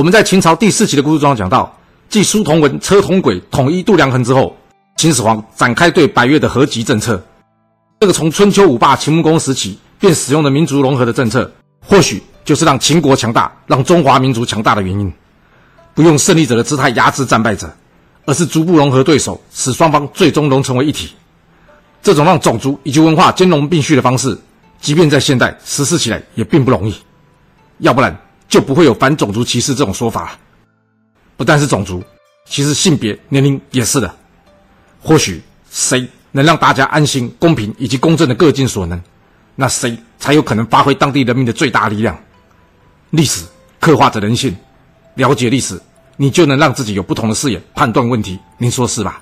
我们在秦朝第四集的故事中讲到，继书同文、车同轨统一度量衡之后，秦始皇展开对百越的合集政策。这个从春秋五霸秦穆公时期便使用的民族融合的政策，或许就是让秦国强大、让中华民族强大的原因。不用胜利者的姿态压制战败者，而是逐步融合对手，使双方最终融成为一体。这种让种族以及文化兼容并蓄的方式，即便在现代实施起来也并不容易。要不然就不会有反种族歧视这种说法。不但是种族，其实性别、年龄也是的。或许谁？能让大家安心、公平以及公正的各尽所能，那谁才有可能发挥当地人民的最大力量？历史刻画着人性，了解历史，你就能让自己有不同的视野判断问题。您说是吧？